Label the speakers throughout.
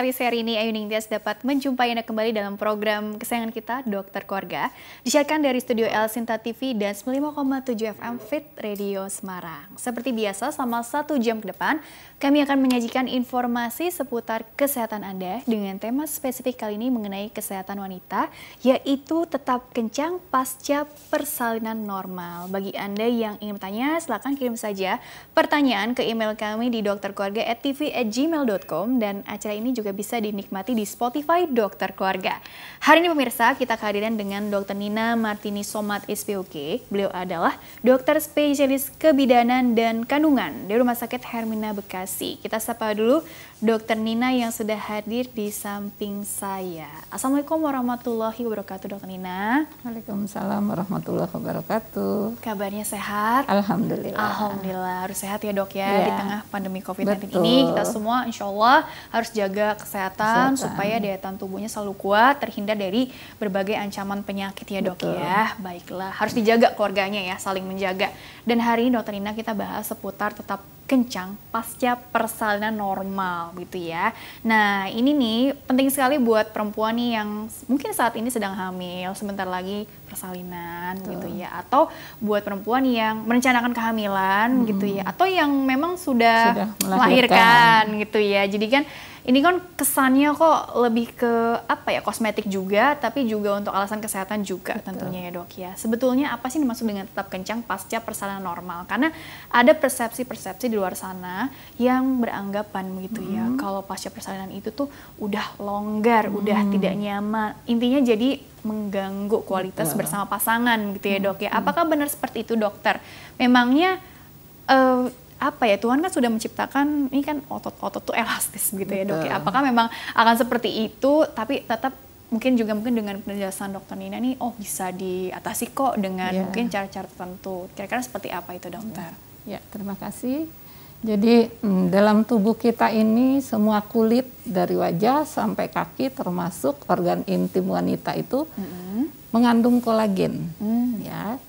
Speaker 1: sekali seri ini Ayu Ningtyas dapat menjumpai Anda kembali dalam program kesayangan kita, Dokter Keluarga. Disiarkan dari studio El Sinta TV dan 95,7 FM Fit Radio Semarang. Seperti biasa, selama satu jam ke depan, kami akan menyajikan informasi seputar kesehatan Anda dengan tema spesifik kali ini mengenai kesehatan wanita, yaitu tetap kencang pasca persalinan normal. Bagi Anda yang ingin bertanya, silakan kirim saja pertanyaan ke email kami di dokterkeluarga@tv@gmail gmail.com dan acara ini juga bisa dinikmati di Spotify Dokter Keluarga. Hari ini pemirsa kita kehadiran dengan Dr. Nina Martini Somat SPOK. Beliau adalah dokter spesialis kebidanan dan kandungan di Rumah Sakit Hermina Bekasi. Kita sapa dulu Dr. Nina yang sudah hadir di samping saya. Assalamualaikum warahmatullahi wabarakatuh Dr. Nina.
Speaker 2: Waalaikumsalam warahmatullahi wabarakatuh.
Speaker 1: Kabarnya sehat?
Speaker 2: Alhamdulillah.
Speaker 1: Alhamdulillah harus sehat ya dok ya, ya. di tengah pandemi COVID-19 ini kita semua insya Allah harus jaga kesehatan, kesehatan supaya daya tahan tubuhnya selalu kuat, terhindar dari berbagai ancaman penyakit ya dok Betul. ya. Baiklah, harus dijaga keluarganya ya, saling menjaga. Dan hari ini dokter Nina kita bahas seputar tetap kencang pasca persalinan normal gitu ya. Nah ini nih penting sekali buat perempuan nih yang mungkin saat ini sedang hamil, sebentar lagi persalinan Betul. gitu ya. Atau buat perempuan yang merencanakan kehamilan hmm. gitu ya. Atau yang memang sudah, sudah melahirkan gitu ya. Jadi kan ini kan kesannya kok lebih ke apa ya kosmetik juga tapi juga untuk alasan kesehatan juga Betul. tentunya ya dok ya sebetulnya apa sih dimaksud dengan tetap kencang pasca persalinan normal karena ada persepsi-persepsi di luar sana yang beranggapan gitu ya, hmm. ya kalau pasca persalinan itu tuh udah longgar hmm. udah tidak nyaman intinya jadi mengganggu kualitas Betul. bersama pasangan gitu ya dok ya hmm. apakah benar seperti itu dokter memangnya uh, apa ya Tuhan kan sudah menciptakan ini kan otot-otot tuh elastis gitu ya dok ya. Apakah memang akan seperti itu tapi tetap mungkin juga mungkin dengan penjelasan dokter Nina nih oh bisa diatasi kok dengan yeah. mungkin cara-cara tertentu. Kira-kira seperti apa itu dokter?
Speaker 2: Ya, ya terima kasih. Jadi hmm, dalam tubuh kita ini semua kulit dari wajah sampai kaki termasuk organ intim wanita itu mm -hmm. mengandung kolagen. Mm. Ya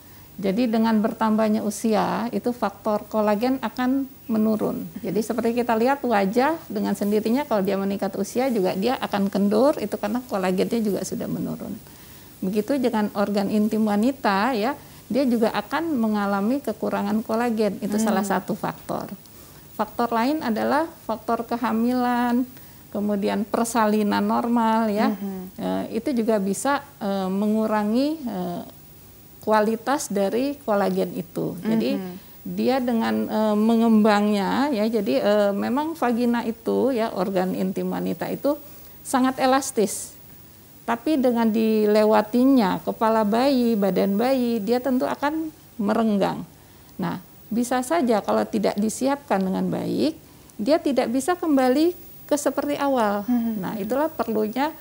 Speaker 2: jadi dengan bertambahnya usia itu faktor kolagen akan menurun. Jadi seperti kita lihat wajah dengan sendirinya kalau dia meningkat usia juga dia akan kendur itu karena kolagennya juga sudah menurun. Begitu dengan organ intim wanita ya, dia juga akan mengalami kekurangan kolagen. Itu hmm. salah satu faktor. Faktor lain adalah faktor kehamilan, kemudian persalinan normal ya. Hmm. E, itu juga bisa e, mengurangi e, kualitas dari kolagen itu. Jadi mm -hmm. dia dengan e, mengembangnya ya jadi e, memang vagina itu ya organ intim wanita itu sangat elastis. Tapi dengan dilewatinya kepala bayi, badan bayi, dia tentu akan merenggang. Nah, bisa saja kalau tidak disiapkan dengan baik, dia tidak bisa kembali ke seperti awal. Mm -hmm. Nah, itulah perlunya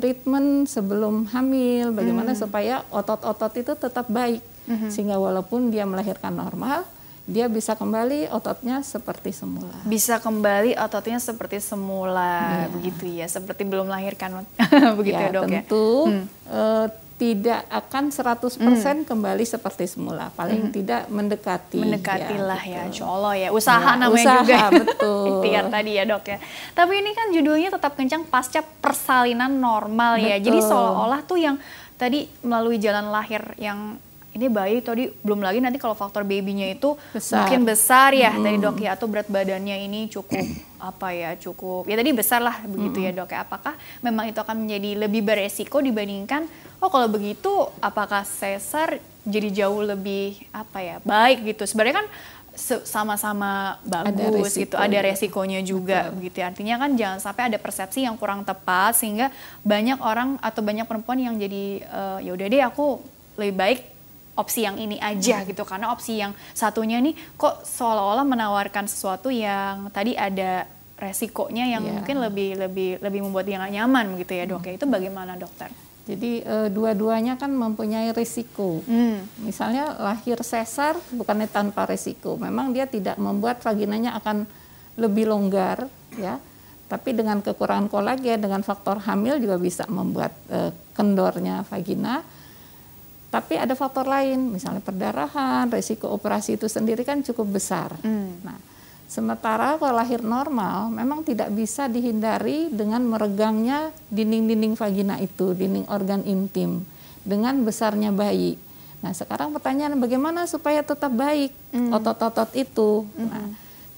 Speaker 2: treatment sebelum hamil, bagaimana hmm. supaya otot-otot itu tetap baik hmm. sehingga walaupun dia melahirkan normal, dia bisa kembali ototnya seperti semula.
Speaker 1: Bisa kembali ototnya seperti semula, ya. begitu ya, seperti belum melahirkan, begitu ya, ya dok
Speaker 2: tentu,
Speaker 1: ya.
Speaker 2: Tentu hmm. uh, tidak akan 100% hmm. kembali seperti semula. Paling hmm. tidak mendekati.
Speaker 1: Mendekati ya, ya, insya Allah ya. Usaha ya, namanya usaha, juga.
Speaker 2: betul.
Speaker 1: Ikhtiar tadi ya dok ya. Tapi ini kan judulnya tetap kencang pasca persalinan normal betul. ya. Jadi seolah-olah tuh yang tadi melalui jalan lahir yang ini bayi tadi belum lagi nanti kalau faktor babynya itu besar. mungkin besar ya hmm. tadi dok ya atau berat badannya ini cukup apa ya cukup ya tadi besar lah begitu hmm. ya dok ya apakah memang itu akan menjadi lebih beresiko dibandingkan oh kalau begitu apakah sesar jadi jauh lebih apa ya baik gitu sebenarnya kan sama-sama bagus ada gitu ada resikonya juga Betul. begitu ya. artinya kan jangan sampai ada persepsi yang kurang tepat sehingga banyak orang atau banyak perempuan yang jadi uh, ya udah deh aku lebih baik opsi yang ini aja gitu karena opsi yang satunya nih kok seolah-olah menawarkan sesuatu yang tadi ada resikonya yang yeah. mungkin lebih lebih lebih membuat dia nggak nyaman gitu ya dok ya itu bagaimana dokter?
Speaker 2: Jadi e, dua-duanya kan mempunyai risiko. Hmm. Misalnya lahir sesar bukannya tanpa risiko, memang dia tidak membuat vaginanya akan lebih longgar ya. Tapi dengan kekurangan kolagen, dengan faktor hamil juga bisa membuat e, kendornya vagina tapi ada faktor lain, misalnya perdarahan, resiko operasi itu sendiri kan cukup besar. Mm. Nah, Sementara kalau lahir normal memang tidak bisa dihindari dengan meregangnya dinding-dinding vagina itu, dinding organ intim dengan besarnya bayi. Nah, sekarang pertanyaan bagaimana supaya tetap baik mm. otot-otot itu? Mm -hmm. Nah,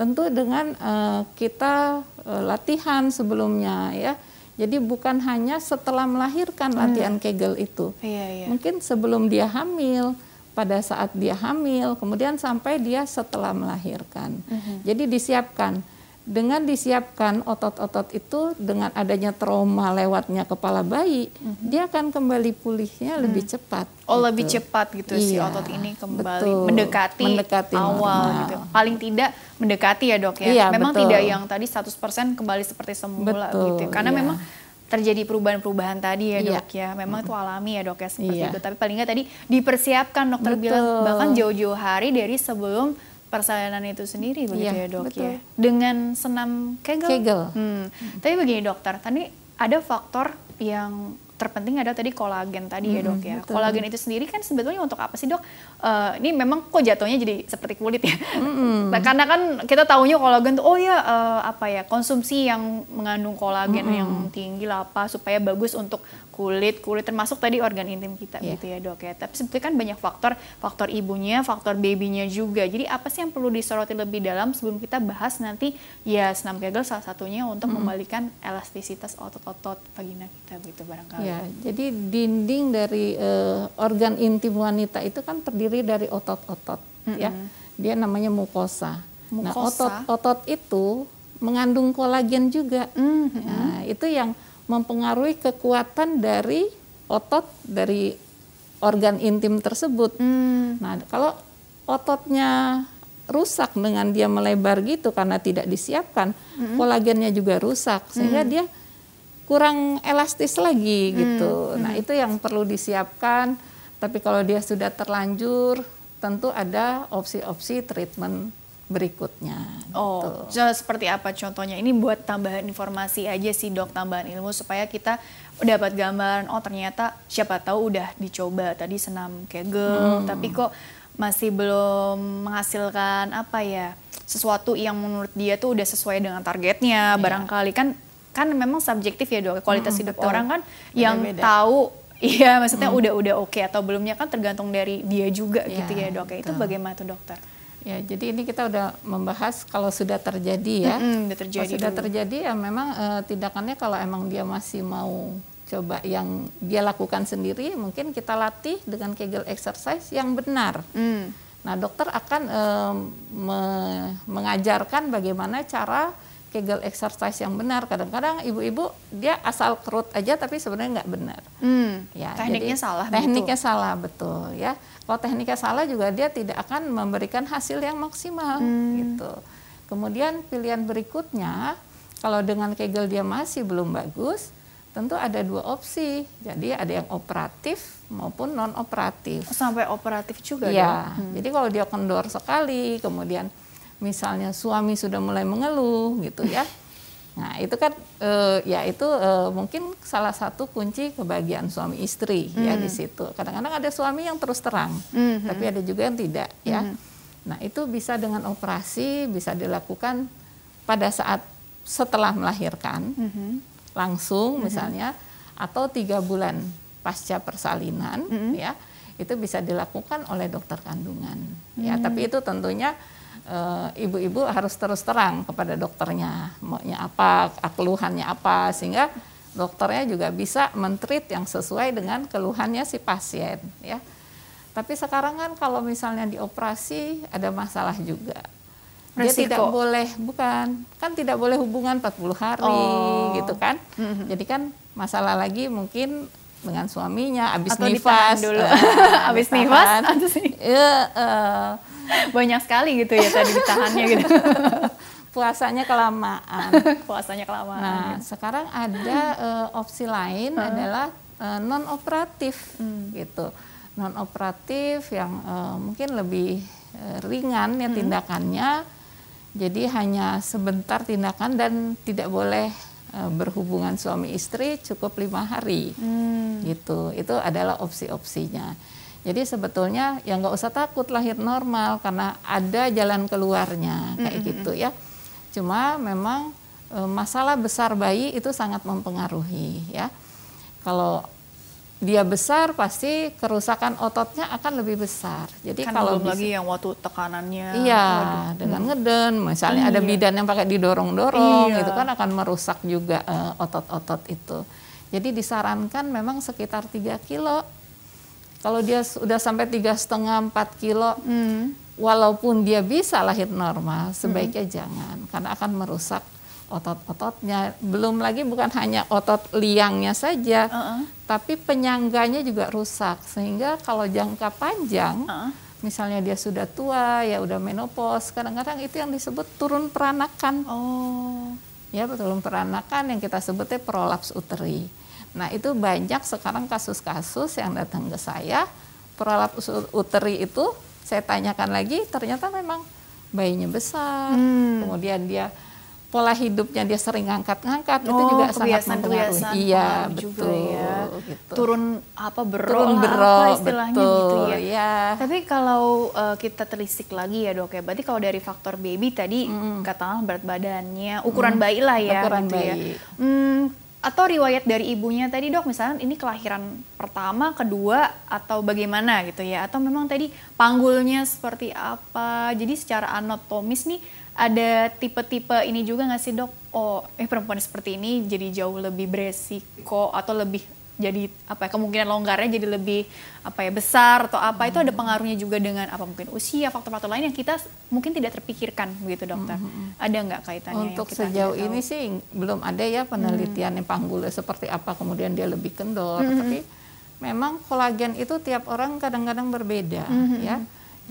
Speaker 2: tentu dengan uh, kita uh, latihan sebelumnya ya. Jadi bukan hanya setelah melahirkan latihan mm. Kegel itu. Iya, iya. Mungkin sebelum dia hamil, pada saat dia hamil, kemudian sampai dia setelah melahirkan. Uh -huh. Jadi disiapkan. Dengan disiapkan otot-otot itu dengan adanya trauma lewatnya kepala bayi, -huh. dia akan kembali pulihnya uh lebih cepat.
Speaker 1: Oh, gitu. lebih cepat gitu iya, si otot ini kembali betul. mendekati, mendekati awal normal. gitu. Paling tidak mendekati ya, Dok ya. Iya, memang betul. tidak yang tadi 100% kembali seperti semula betul, gitu. Karena iya. memang terjadi perubahan-perubahan tadi ya iya. dok ya. Memang itu alami ya dok ya seperti iya. itu. Tapi paling nggak tadi dipersiapkan dokter betul. bilang bahkan jauh-jauh hari dari sebelum persalinan itu sendiri begitu iya, ya dok betul. ya. Dengan senam kegel. kegel. Hmm. Tapi begini dokter, tadi ada faktor yang terpenting ada tadi kolagen tadi ya dok ya. Betul. Kolagen itu sendiri kan sebetulnya untuk apa sih dok? Uh, ini memang kok jatuhnya jadi seperti kulit ya. Mm-hmm. nah, karena kan kita tahunya kolagen tuh oh ya uh, apa ya konsumsi yang mengandung kolagen mm-hmm. yang tinggi lah apa supaya bagus untuk kulit kulit termasuk tadi organ intim kita yeah. gitu ya dok ya. Tapi sebetulnya kan banyak faktor faktor ibunya, faktor babynya juga. Jadi apa sih yang perlu disoroti lebih dalam sebelum kita bahas nanti ya senam kegel salah satunya untuk mm-hmm. membalikan elastisitas otot-otot vagina kita gitu barangkali.
Speaker 2: Ya, jadi dinding dari uh, organ intim wanita itu kan terdiri dari otot-otot, mm -hmm. ya. Dia namanya mukosa. mukosa. Nah, otot-otot itu mengandung kolagen juga. Mm -hmm. Nah, itu yang mempengaruhi kekuatan dari otot dari organ intim tersebut. Mm. Nah, kalau ototnya rusak dengan dia melebar gitu karena tidak disiapkan, mm -hmm. kolagennya juga rusak sehingga mm. dia kurang elastis lagi gitu. Hmm, nah, hmm. itu yang perlu disiapkan. Tapi kalau dia sudah terlanjur, tentu ada opsi-opsi treatment berikutnya.
Speaker 1: Oh, gitu. seperti apa contohnya? Ini buat tambahan informasi aja sih dok, tambahan ilmu supaya kita dapat gambaran. Oh ternyata siapa tahu udah dicoba tadi senam kegel, hmm. tapi kok masih belum menghasilkan apa ya sesuatu yang menurut dia tuh udah sesuai dengan targetnya. Yeah. Barangkali kan kan memang subjektif ya dok kualitas hmm, hidup betul. orang kan Beda -beda. yang tahu iya maksudnya hmm. udah udah oke okay, atau belumnya kan tergantung dari dia juga ya, gitu ya dok ya itu bagaimana tuh dokter
Speaker 2: ya jadi ini kita udah membahas kalau sudah terjadi ya mm -hmm, terjadi kalau sudah dulu. terjadi ya memang uh, tindakannya kalau emang dia masih mau coba yang dia lakukan sendiri mungkin kita latih dengan Kegel exercise yang benar mm. nah dokter akan um, me mengajarkan bagaimana cara Kegel exercise yang benar. Kadang-kadang ibu-ibu dia asal kerut aja tapi sebenarnya nggak benar.
Speaker 1: Hmm, ya, tekniknya jadi, salah.
Speaker 2: Tekniknya betul. salah betul ya. Kalau tekniknya salah juga dia tidak akan memberikan hasil yang maksimal hmm. gitu. Kemudian pilihan berikutnya kalau dengan Kegel dia masih belum bagus, tentu ada dua opsi. Jadi ada yang operatif maupun non operatif.
Speaker 1: Sampai operatif juga
Speaker 2: ya. Hmm. Jadi kalau dia kendor sekali, kemudian misalnya suami sudah mulai mengeluh gitu ya. Nah, itu kan uh, ya itu uh, mungkin salah satu kunci kebahagiaan suami istri mm. ya di hmm. situ. Kadang-kadang ada suami yang terus terang, mm -hmm. tapi ada juga yang tidak ya. Mm. Nah, itu bisa dengan operasi bisa dilakukan pada saat setelah melahirkan mm -hmm. langsung mm -hmm. misalnya atau tiga bulan pasca persalinan mm -hmm. ya itu bisa dilakukan oleh dokter kandungan mm. ya tapi itu tentunya ibu-ibu uh, harus terus terang kepada dokternya maunya apa, keluhannya apa sehingga dokternya juga bisa mentreat yang sesuai dengan keluhannya si pasien ya. Tapi sekarang kan kalau misalnya dioperasi ada masalah juga. Dia Resiko. tidak boleh bukan, kan tidak boleh hubungan 40 hari oh. gitu kan. Mm-hmm. Jadi kan masalah lagi mungkin dengan suaminya habis nifas
Speaker 1: dulu. Uh, habis nifas
Speaker 2: ya, uh,
Speaker 1: banyak sekali gitu ya tadi ditahannya gitu.
Speaker 2: Puasanya kelamaan.
Speaker 1: Puasanya kelamaan.
Speaker 2: Nah, gitu. sekarang ada uh, opsi lain hmm. adalah uh, non operatif hmm. gitu. Non operatif yang uh, mungkin lebih uh, ringan ya hmm. tindakannya. Jadi hanya sebentar tindakan dan tidak boleh berhubungan suami istri cukup lima hari hmm. gitu itu adalah opsi-opsinya Jadi sebetulnya ya nggak usah takut lahir normal karena ada jalan keluarnya kayak mm -hmm. gitu ya. Cuma memang e, masalah besar bayi itu sangat mempengaruhi ya. Kalau dia besar pasti kerusakan ototnya akan lebih besar.
Speaker 1: Jadi kan kalau belum lagi yang waktu tekanannya.
Speaker 2: Iya, waduh. dengan hmm. ngeden, misalnya iya. ada bidan yang pakai didorong-dorong, iya. itu kan akan merusak juga uh, otot-otot itu. Jadi disarankan memang sekitar 3 kilo. Kalau dia sudah sampai tiga setengah empat kilo, hmm. walaupun dia bisa lahir normal, sebaiknya hmm. jangan karena akan merusak otot-ototnya. Belum lagi bukan hanya otot liangnya saja, uh -uh. tapi penyangganya juga rusak. Sehingga kalau jangka panjang, uh -uh. misalnya dia sudah tua, ya udah menopause, kadang-kadang itu yang disebut turun peranakan. Oh. Ya, turun peranakan yang kita sebutnya prolaps uteri. Nah, itu banyak sekarang kasus-kasus yang datang ke saya, prolaps uteri itu saya tanyakan lagi, ternyata memang bayinya besar, hmm. kemudian dia pola hidupnya dia sering ngangkat-ngangkat oh, itu juga sangat mempengaruhi. Iya, betul. ya.
Speaker 1: Gitu. Turun apa berok Turun berok, apa istilahnya betul, gitu ya. ya. Tapi kalau uh, kita telisik lagi ya dok ya, berarti kalau dari faktor baby tadi mm. katakanlah berat badannya, ukuran mm. bayi lah ya. Ukuran gitu ya. bayi. Ya. Hmm, atau riwayat dari ibunya tadi dok misalnya ini kelahiran pertama kedua atau bagaimana gitu ya atau memang tadi panggulnya seperti apa jadi secara anatomis nih ada tipe-tipe ini juga nggak sih dok? Oh, eh perempuan seperti ini jadi jauh lebih beresiko atau lebih jadi apa ya kemungkinan longgarnya jadi lebih apa ya besar atau apa hmm. itu ada pengaruhnya juga dengan apa mungkin usia faktor-faktor lain yang kita mungkin tidak terpikirkan begitu dokter hmm. ada nggak kaitannya
Speaker 2: untuk sejauh ini sih belum ada ya penelitian hmm. yang panggulnya seperti apa kemudian dia lebih kendor hmm. tapi memang kolagen itu tiap orang kadang-kadang berbeda hmm. ya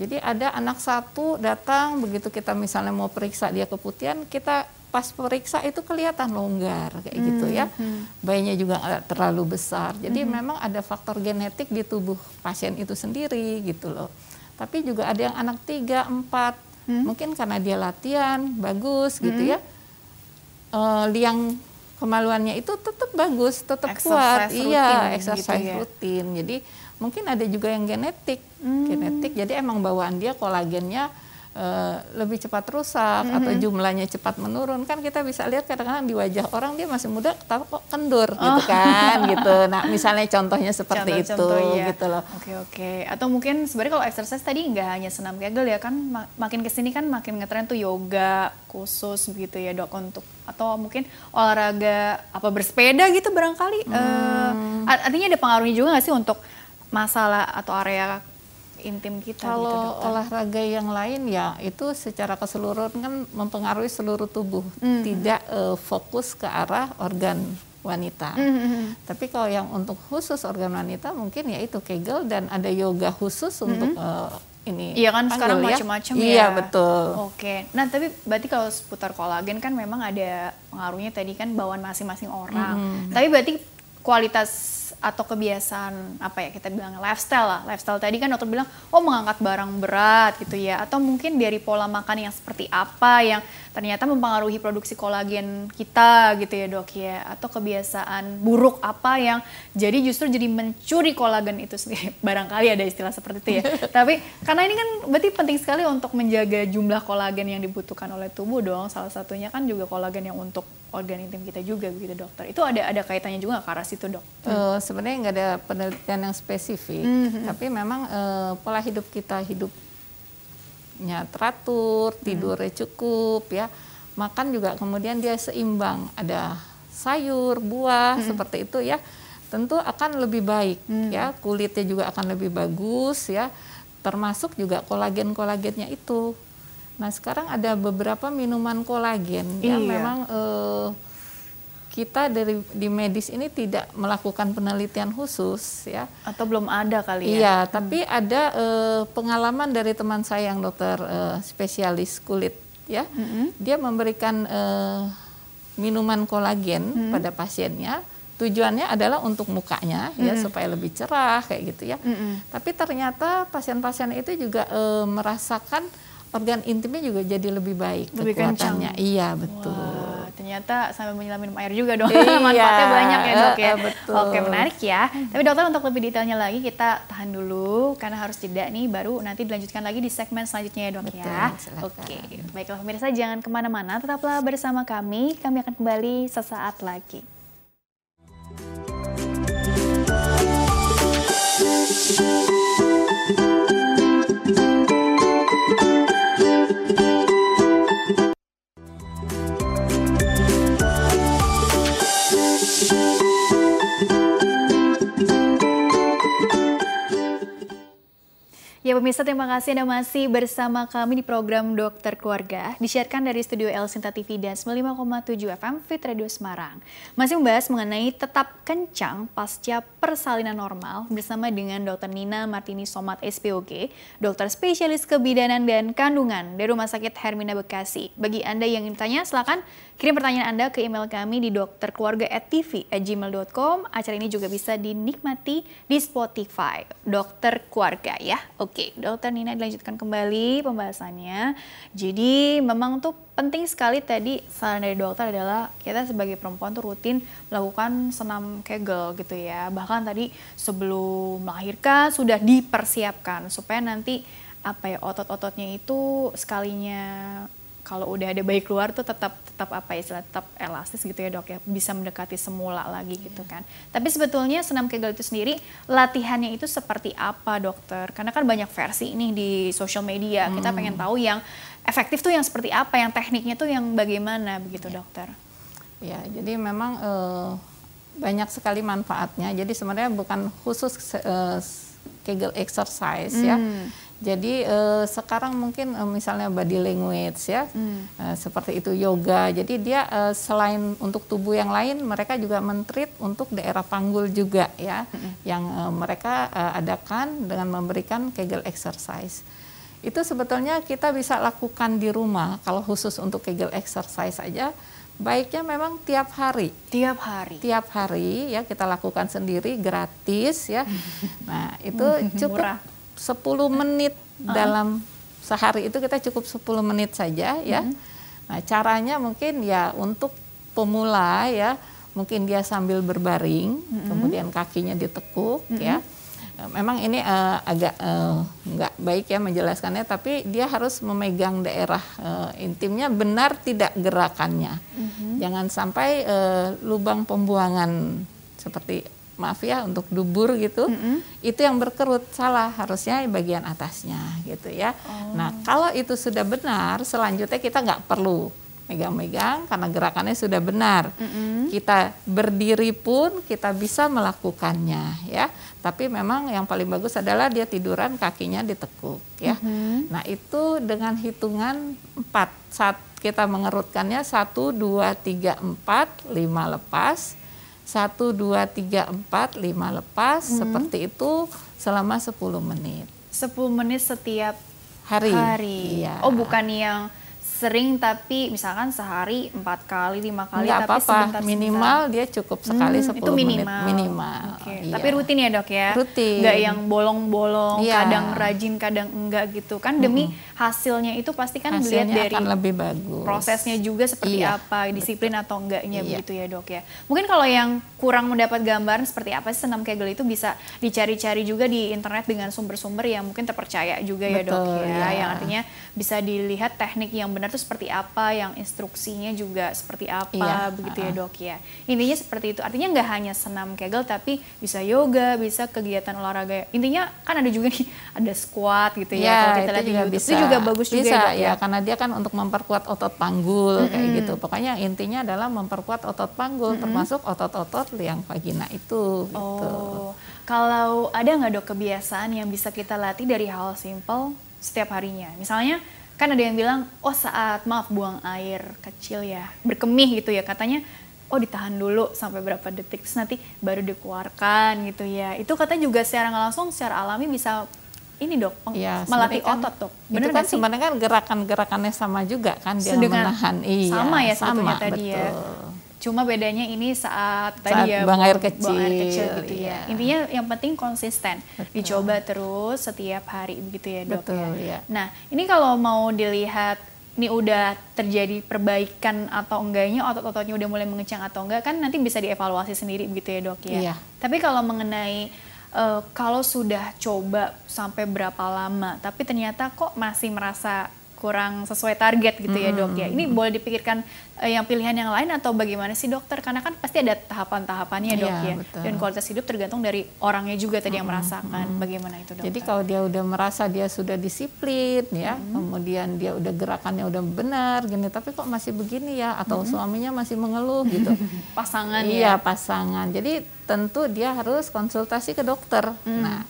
Speaker 2: jadi ada anak satu datang begitu kita misalnya mau periksa dia keputihan, kita pas periksa itu kelihatan longgar kayak hmm, gitu ya. Hmm. Bayinya juga nggak terlalu besar. Jadi hmm. memang ada faktor genetik di tubuh pasien itu sendiri gitu loh. Tapi juga ada yang anak tiga, empat, hmm. mungkin karena dia latihan bagus gitu hmm. gitu ya. Uh, liang kemaluannya itu tetap bagus, tetap kuat. Iya, exercise gitu ya. rutin. Jadi mungkin ada juga yang genetik hmm. genetik jadi emang bawaan dia kolagennya uh, lebih cepat rusak -hmm. atau jumlahnya cepat menurun kan kita bisa lihat kadang-kadang di wajah orang dia masih muda tapi kok kendur oh. gitu kan gitu nah misalnya contohnya seperti Contoh -contoh, itu iya. gitu loh
Speaker 1: oke okay, oke okay. atau mungkin sebenarnya kalau exercise tadi nggak hanya senam kegel ya kan makin ke sini kan makin ngetren tuh yoga khusus begitu ya dok untuk atau mungkin olahraga apa bersepeda gitu barangkali hmm. uh, artinya ada pengaruhnya juga nggak sih untuk masalah atau area intim kita gitu,
Speaker 2: kalau gitu, olahraga yang lain ya itu secara keseluruhan kan mempengaruhi seluruh tubuh mm. tidak uh, fokus ke arah organ wanita mm -hmm. tapi kalau yang untuk khusus organ wanita mungkin ya itu kegel dan ada yoga khusus mm -hmm. untuk uh, ini
Speaker 1: iya kan sekarang ya. macam-macam ya
Speaker 2: iya betul
Speaker 1: oke nah tapi berarti kalau seputar kolagen kan memang ada pengaruhnya tadi kan bawaan masing-masing orang mm -hmm. tapi berarti kualitas atau kebiasaan apa ya kita bilang lifestyle lah. Lifestyle tadi kan dokter bilang oh mengangkat barang berat gitu ya. Atau mungkin dari pola makan yang seperti apa yang ternyata mempengaruhi produksi kolagen kita gitu ya dok ya. Atau kebiasaan buruk apa yang jadi justru jadi mencuri kolagen itu sendiri. Barangkali ada istilah seperti itu ya. Tapi karena ini kan berarti penting sekali untuk menjaga jumlah kolagen yang dibutuhkan oleh tubuh dong. Salah satunya kan juga kolagen yang untuk organ intim kita juga gitu dokter. Itu ada ada kaitannya juga ke arah situ dok?
Speaker 2: Uh, sebenarnya nggak ada penelitian yang spesifik mm -hmm. tapi memang uh, pola hidup kita hidup nya teratur, hmm. tidurnya cukup ya. Makan juga kemudian dia seimbang, ada sayur, buah hmm. seperti itu ya. Tentu akan lebih baik hmm. ya, kulitnya juga akan lebih bagus ya. Termasuk juga kolagen-kolagennya itu. Nah, sekarang ada beberapa minuman kolagen iya. yang memang eh, kita dari di medis ini tidak melakukan penelitian khusus ya
Speaker 1: atau belum ada kali ya
Speaker 2: iya hmm. tapi ada uh, pengalaman dari teman saya yang dokter uh, spesialis kulit ya hmm. dia memberikan uh, minuman kolagen hmm. pada pasiennya tujuannya adalah untuk mukanya ya, hmm. ya supaya lebih cerah kayak gitu ya hmm. tapi ternyata pasien-pasien itu juga merasakan organ intimnya juga jadi lebih baik lebih kekuatannya kencang. iya betul
Speaker 1: Wah ternyata sambil menyelam minum air juga dong. Iya, Manfaatnya banyak ya dok ya. betul. Oke menarik ya. Tapi dokter untuk lebih detailnya lagi kita tahan dulu karena harus jeda nih baru nanti dilanjutkan lagi di segmen selanjutnya ya dok betul, ya. Silakan. Oke baiklah pemirsa jangan ke mana-mana tetaplah bersama kami. Kami akan kembali sesaat lagi. Ya pemirsa terima kasih Anda masih bersama kami di program Dokter Keluarga disiarkan dari studio El Sinta TV dan 95,7 FM Fit Radio Semarang. Masih membahas mengenai tetap kencang pasca persalinan normal bersama dengan Dr. Nina Martini Somat SPOG, dokter spesialis kebidanan dan kandungan dari Rumah Sakit Hermina Bekasi. Bagi Anda yang ingin tanya silakan Kirim pertanyaan Anda ke email kami di dokterkeluarga@tv@gmail.com. Acara ini juga bisa dinikmati di Spotify. Dokter Keluarga ya. Oke, Dokter Nina dilanjutkan kembali pembahasannya. Jadi memang tuh penting sekali tadi saran dari dokter adalah kita sebagai perempuan tuh rutin melakukan senam kegel gitu ya. Bahkan tadi sebelum melahirkan sudah dipersiapkan supaya nanti apa ya otot-ototnya itu sekalinya kalau udah ada bayi keluar tuh tetap tetap apa istilah tetap elastis gitu ya dok ya bisa mendekati semula lagi yeah. gitu kan tapi sebetulnya senam kegel itu sendiri latihannya itu seperti apa dokter karena kan banyak versi ini di sosial media hmm. kita pengen tahu yang efektif tuh yang seperti apa yang tekniknya tuh yang bagaimana begitu yeah. dokter
Speaker 2: ya jadi memang uh, banyak sekali manfaatnya jadi sebenarnya bukan khusus uh, kegel exercise ya. hmm. ya jadi uh, sekarang mungkin uh, misalnya body language ya, hmm. uh, seperti itu yoga. Jadi dia uh, selain untuk tubuh yang lain, mereka juga mentreat untuk daerah panggul juga ya, hmm. yang uh, mereka uh, adakan dengan memberikan Kegel exercise. Itu sebetulnya kita bisa lakukan di rumah. Kalau khusus untuk Kegel exercise saja, baiknya memang tiap hari.
Speaker 1: Tiap hari.
Speaker 2: Tiap hari ya kita lakukan sendiri gratis ya. Nah itu cukup. Murah 10 menit uh. dalam sehari itu kita cukup 10 menit saja ya. Uh. Nah, caranya mungkin ya untuk pemula ya, mungkin dia sambil berbaring, uh. kemudian kakinya ditekuk uh. ya. Memang ini uh, agak uh, nggak baik ya menjelaskannya, tapi dia harus memegang daerah uh, intimnya benar tidak gerakannya. Uh Jangan sampai uh, lubang pembuangan seperti maaf ya untuk dubur gitu mm -hmm. itu yang berkerut salah harusnya bagian atasnya gitu ya oh. nah kalau itu sudah benar selanjutnya kita nggak perlu megang-megang karena gerakannya sudah benar mm -hmm. kita berdiri pun kita bisa melakukannya ya tapi memang yang paling bagus adalah dia tiduran kakinya ditekuk ya mm -hmm. nah itu dengan hitungan empat saat kita mengerutkannya satu dua tiga empat lima lepas satu dua tiga empat lima lepas hmm. seperti itu selama 10 menit.
Speaker 1: 10 menit setiap
Speaker 2: hari.
Speaker 1: hari. Iya. Oh, bukan yang sering tapi misalkan sehari empat kali lima kali
Speaker 2: Nggak tapi apa -apa. sebentar minimal dia cukup sekali hmm, 10 itu minimal. menit minimal
Speaker 1: okay. iya. tapi rutin ya dok ya
Speaker 2: rutin
Speaker 1: nggak yang bolong-bolong iya. kadang rajin kadang enggak gitu kan demi hmm. hasilnya itu pasti kan
Speaker 2: hasilnya
Speaker 1: dilihat dari
Speaker 2: akan lebih bagus
Speaker 1: prosesnya juga seperti iya. apa disiplin Betul. atau enggaknya iya. begitu ya dok ya mungkin kalau yang kurang mendapat gambaran seperti apa sih senam kegel itu bisa dicari-cari juga di internet dengan sumber-sumber yang mungkin terpercaya juga ya dok ya iya. yang artinya bisa dilihat teknik yang benar itu seperti apa, yang instruksinya juga seperti apa, iya, begitu uh -uh. ya dok ya. Intinya seperti itu. Artinya nggak hanya senam kegel, tapi bisa yoga, bisa kegiatan olahraga. Intinya kan ada juga nih, ada squat gitu ya. ya
Speaker 2: Kalau kita lihat juga bisa. Itu juga bagus bisa, juga ya, dok, ya, ya. Karena dia kan untuk memperkuat otot panggul mm -hmm. kayak gitu. Pokoknya intinya adalah memperkuat otot panggul, mm -hmm. termasuk otot-otot liang vagina itu. Gitu.
Speaker 1: Oh, kalau ada nggak dok kebiasaan yang bisa kita latih dari hal simple setiap harinya? Misalnya kan ada yang bilang oh saat maaf buang air kecil ya berkemih gitu ya. Katanya oh ditahan dulu sampai berapa detik terus nanti baru dikeluarkan gitu ya. Itu katanya juga secara langsung secara alami bisa ini dok
Speaker 2: ya,
Speaker 1: melatih kan, otot dok.
Speaker 2: benar kan sebenarnya kan gerakan-gerakannya sama juga kan dia menahan. Iya
Speaker 1: sama ya sama tadi ya. Cuma bedanya ini saat, saat
Speaker 2: tadi ya
Speaker 1: buang
Speaker 2: air kecil,
Speaker 1: buang air kecil gitu ya. iya. ya. Intinya yang penting konsisten, Betul. dicoba terus setiap hari begitu ya dok
Speaker 2: Betul,
Speaker 1: ya. ya. Nah ini kalau mau dilihat ini udah terjadi perbaikan atau enggaknya otot-ototnya udah mulai mengecang atau enggak kan nanti bisa dievaluasi sendiri begitu ya dok ya. Iya. Tapi kalau mengenai uh, kalau sudah coba sampai berapa lama tapi ternyata kok masih merasa kurang sesuai target gitu ya dok ya. Ini boleh dipikirkan uh, yang pilihan yang lain atau bagaimana sih dokter? Karena kan pasti ada tahapan-tahapannya dok ya. Betul. Dan kualitas hidup tergantung dari orangnya juga tadi yang merasakan. Bagaimana itu dokter?
Speaker 2: Jadi kalau dia udah merasa dia sudah disiplin ya, hmm. kemudian dia udah gerakannya udah benar gini, tapi kok masih begini ya? Atau hmm. suaminya masih mengeluh gitu.
Speaker 1: pasangan
Speaker 2: iya, ya? Iya pasangan. Jadi tentu dia harus konsultasi ke dokter. Hmm. Nah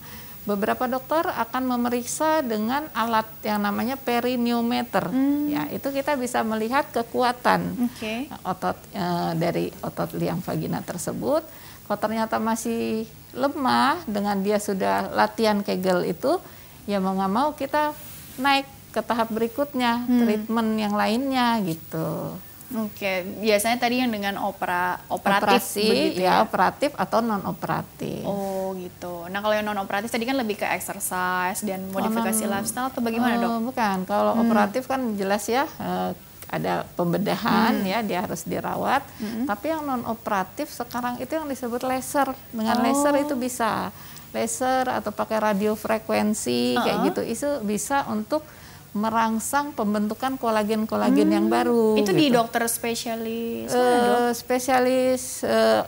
Speaker 2: beberapa dokter akan memeriksa dengan alat yang namanya perineometer. Hmm. Ya, itu kita bisa melihat kekuatan okay. otot e, dari otot liang vagina tersebut. Kalau ternyata masih lemah dengan dia sudah latihan Kegel itu, ya mau nggak mau kita naik ke tahap berikutnya, hmm. treatment yang lainnya gitu.
Speaker 1: Oke, biasanya tadi yang dengan opera operatif
Speaker 2: Operasi, begitu ya, ya, operatif atau non operatif.
Speaker 1: Oh, gitu. Nah, kalau yang non operatif tadi kan lebih ke exercise dan modifikasi oh, lifestyle atau bagaimana, Dok?
Speaker 2: Bukan. Kalau hmm. operatif kan jelas ya uh, ada pembedahan hmm. ya, dia harus dirawat. Hmm. Tapi yang non operatif sekarang itu yang disebut laser. Dengan oh. laser itu bisa laser atau pakai radiofrekuensi uh -uh. kayak gitu. Itu bisa untuk merangsang pembentukan kolagen-kolagen hmm, yang baru.
Speaker 1: Itu gitu. di dokter spesialis? Uh,
Speaker 2: spesialis uh,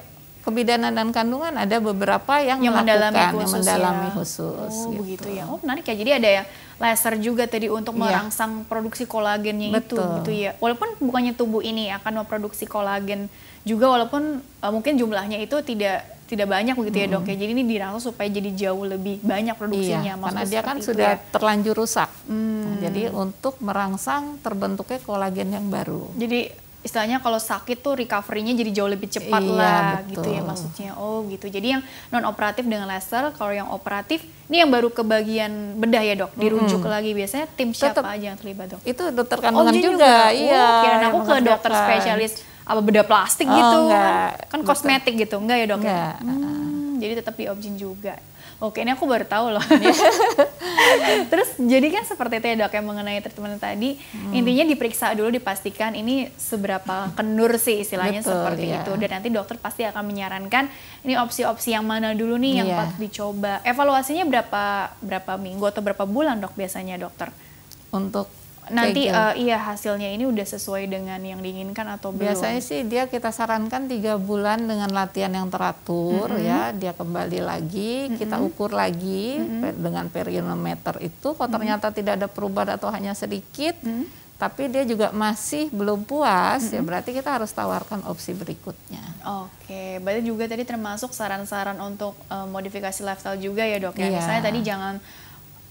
Speaker 2: kebidanan dan kandungan ada beberapa yang, yang melakukan mendalami khusus, yang mendalami ya. khusus.
Speaker 1: Oh gitu. begitu ya. Oh menarik ya. Jadi ada ya laser juga tadi untuk ya. merangsang produksi kolagennya Betul. itu gitu ya. Walaupun bukannya tubuh ini akan memproduksi kolagen juga walaupun uh, mungkin jumlahnya itu tidak tidak banyak begitu ya dok ya. Jadi ini dirangsang supaya jadi jauh lebih banyak produksinya.
Speaker 2: Iya, karena dia kan sudah ya. terlanjur rusak. Hmm. Nah, jadi untuk merangsang terbentuknya kolagen yang baru.
Speaker 1: Jadi istilahnya kalau sakit tuh recovery-nya jadi jauh lebih cepat iya, lah betul. gitu ya maksudnya. Oh gitu. Jadi yang non operatif dengan laser, kalau yang operatif ini yang baru ke bagian bedah ya dok, dirujuk hmm. lagi biasanya tim siapa Tetap, aja yang terlibat dok?
Speaker 2: Itu dokter kandungan oh, juga. juga. Iya.
Speaker 1: Oh, kira aku ke dokter spesialis apa beda plastik oh, gitu enggak. kan kosmetik gitu enggak ya dok ya? enggak. Hmm, jadi tetap di objin juga Oke, ini aku baru tahu loh. Terus jadi kan seperti itu ya dok yang mengenai treatment tadi, hmm. intinya diperiksa dulu dipastikan ini seberapa kendur sih istilahnya Betul, seperti ya. itu. Dan nanti dokter pasti akan menyarankan ini opsi-opsi yang mana dulu nih yang yeah. patut dicoba. Evaluasinya berapa berapa minggu atau berapa bulan dok biasanya dokter?
Speaker 2: Untuk
Speaker 1: nanti uh, iya hasilnya ini udah sesuai dengan yang diinginkan atau
Speaker 2: belum? Biasanya sih dia kita sarankan tiga bulan dengan latihan yang teratur mm -hmm. ya dia kembali lagi mm -hmm. kita ukur lagi mm -hmm. dengan periometer itu kalau ternyata mm -hmm. tidak ada perubahan atau hanya sedikit mm -hmm. tapi dia juga masih belum puas mm -hmm. ya berarti kita harus tawarkan opsi berikutnya.
Speaker 1: Oke, berarti juga tadi termasuk saran-saran untuk uh, modifikasi lifestyle juga ya dok ya. Iya. Misalnya tadi jangan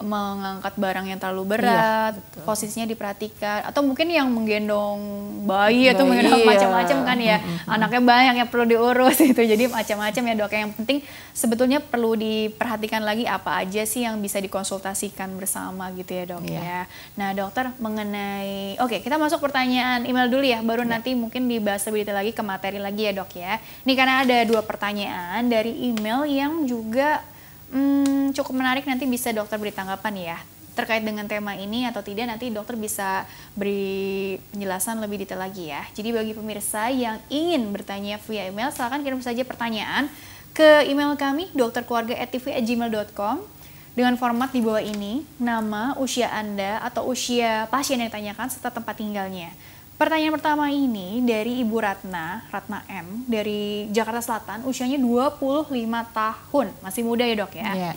Speaker 1: mengangkat barang yang terlalu berat, iya, posisinya diperhatikan, atau mungkin yang menggendong bayi, bayi atau menggendong iya. macam-macam kan ya, mm-hmm. anaknya banyak yang perlu diurus itu, jadi macam-macam ya dok. Yang penting sebetulnya perlu diperhatikan lagi apa aja sih yang bisa dikonsultasikan bersama gitu ya dok iya. ya. Nah dokter mengenai, oke okay, kita masuk pertanyaan email dulu ya, baru iya. nanti mungkin dibahas lebih detail lagi ke materi lagi ya dok ya. Ini karena ada dua pertanyaan dari email yang juga hmm, cukup menarik nanti bisa dokter beri tanggapan ya terkait dengan tema ini atau tidak nanti dokter bisa beri penjelasan lebih detail lagi ya. Jadi bagi pemirsa yang ingin bertanya via email silahkan kirim saja pertanyaan ke email kami dokterkeluarga@tv@gmail.com dengan format di bawah ini, nama, usia Anda atau usia pasien yang ditanyakan serta tempat tinggalnya. Pertanyaan pertama ini dari Ibu Ratna, Ratna M, dari Jakarta Selatan, usianya 25 tahun. Masih muda ya dok ya? Yeah.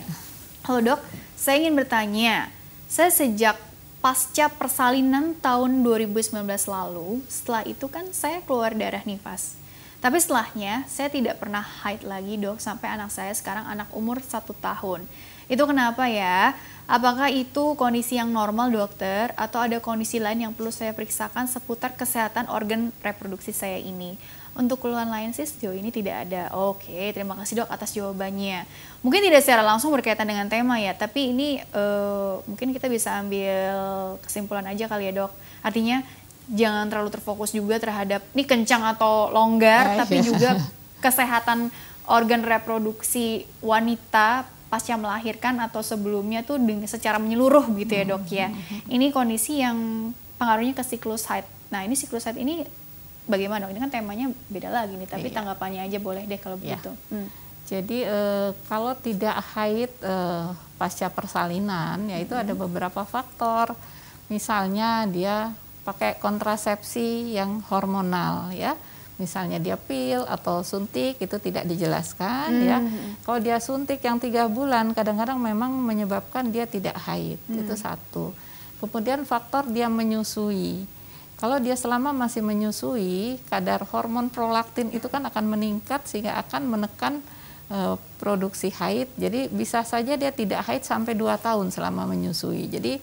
Speaker 1: Halo dok, saya ingin bertanya, saya sejak pasca persalinan tahun 2019 lalu, setelah itu kan saya keluar darah nifas. Tapi setelahnya, saya tidak pernah haid lagi dok, sampai anak saya sekarang anak umur satu tahun. Itu kenapa ya? Apakah itu kondisi yang normal dokter atau ada kondisi lain yang perlu saya periksakan seputar kesehatan organ reproduksi saya ini? Untuk keluhan lain sih sejauh ini tidak ada. Oke, terima kasih dok atas jawabannya. Mungkin tidak secara langsung berkaitan dengan tema ya, tapi ini uh, mungkin kita bisa ambil kesimpulan aja kali ya dok. Artinya jangan terlalu terfokus juga terhadap ini kencang atau longgar, ya, tapi ya. juga kesehatan organ reproduksi wanita pasca melahirkan atau sebelumnya tuh dengan secara menyeluruh gitu ya dok ya. Hmm, hmm, hmm. Ini kondisi yang pengaruhnya ke siklus haid. Nah ini siklus haid ini bagaimana? Ini kan temanya beda lagi nih, tapi iya. tanggapannya aja boleh deh kalau iya. begitu. Hmm.
Speaker 2: Jadi eh, kalau tidak haid eh, pasca persalinan, yaitu hmm. ada beberapa faktor. Misalnya dia pakai kontrasepsi yang hormonal, ya. Misalnya dia pil atau suntik itu tidak dijelaskan, ya. hmm. ya. Kalau dia suntik yang tiga bulan, kadang-kadang memang menyebabkan dia tidak haid, hmm. itu satu. Kemudian faktor dia menyusui. Kalau dia selama masih menyusui, kadar hormon prolaktin itu kan akan meningkat sehingga akan menekan uh, produksi haid. Jadi bisa saja dia tidak haid sampai 2 tahun selama menyusui. Jadi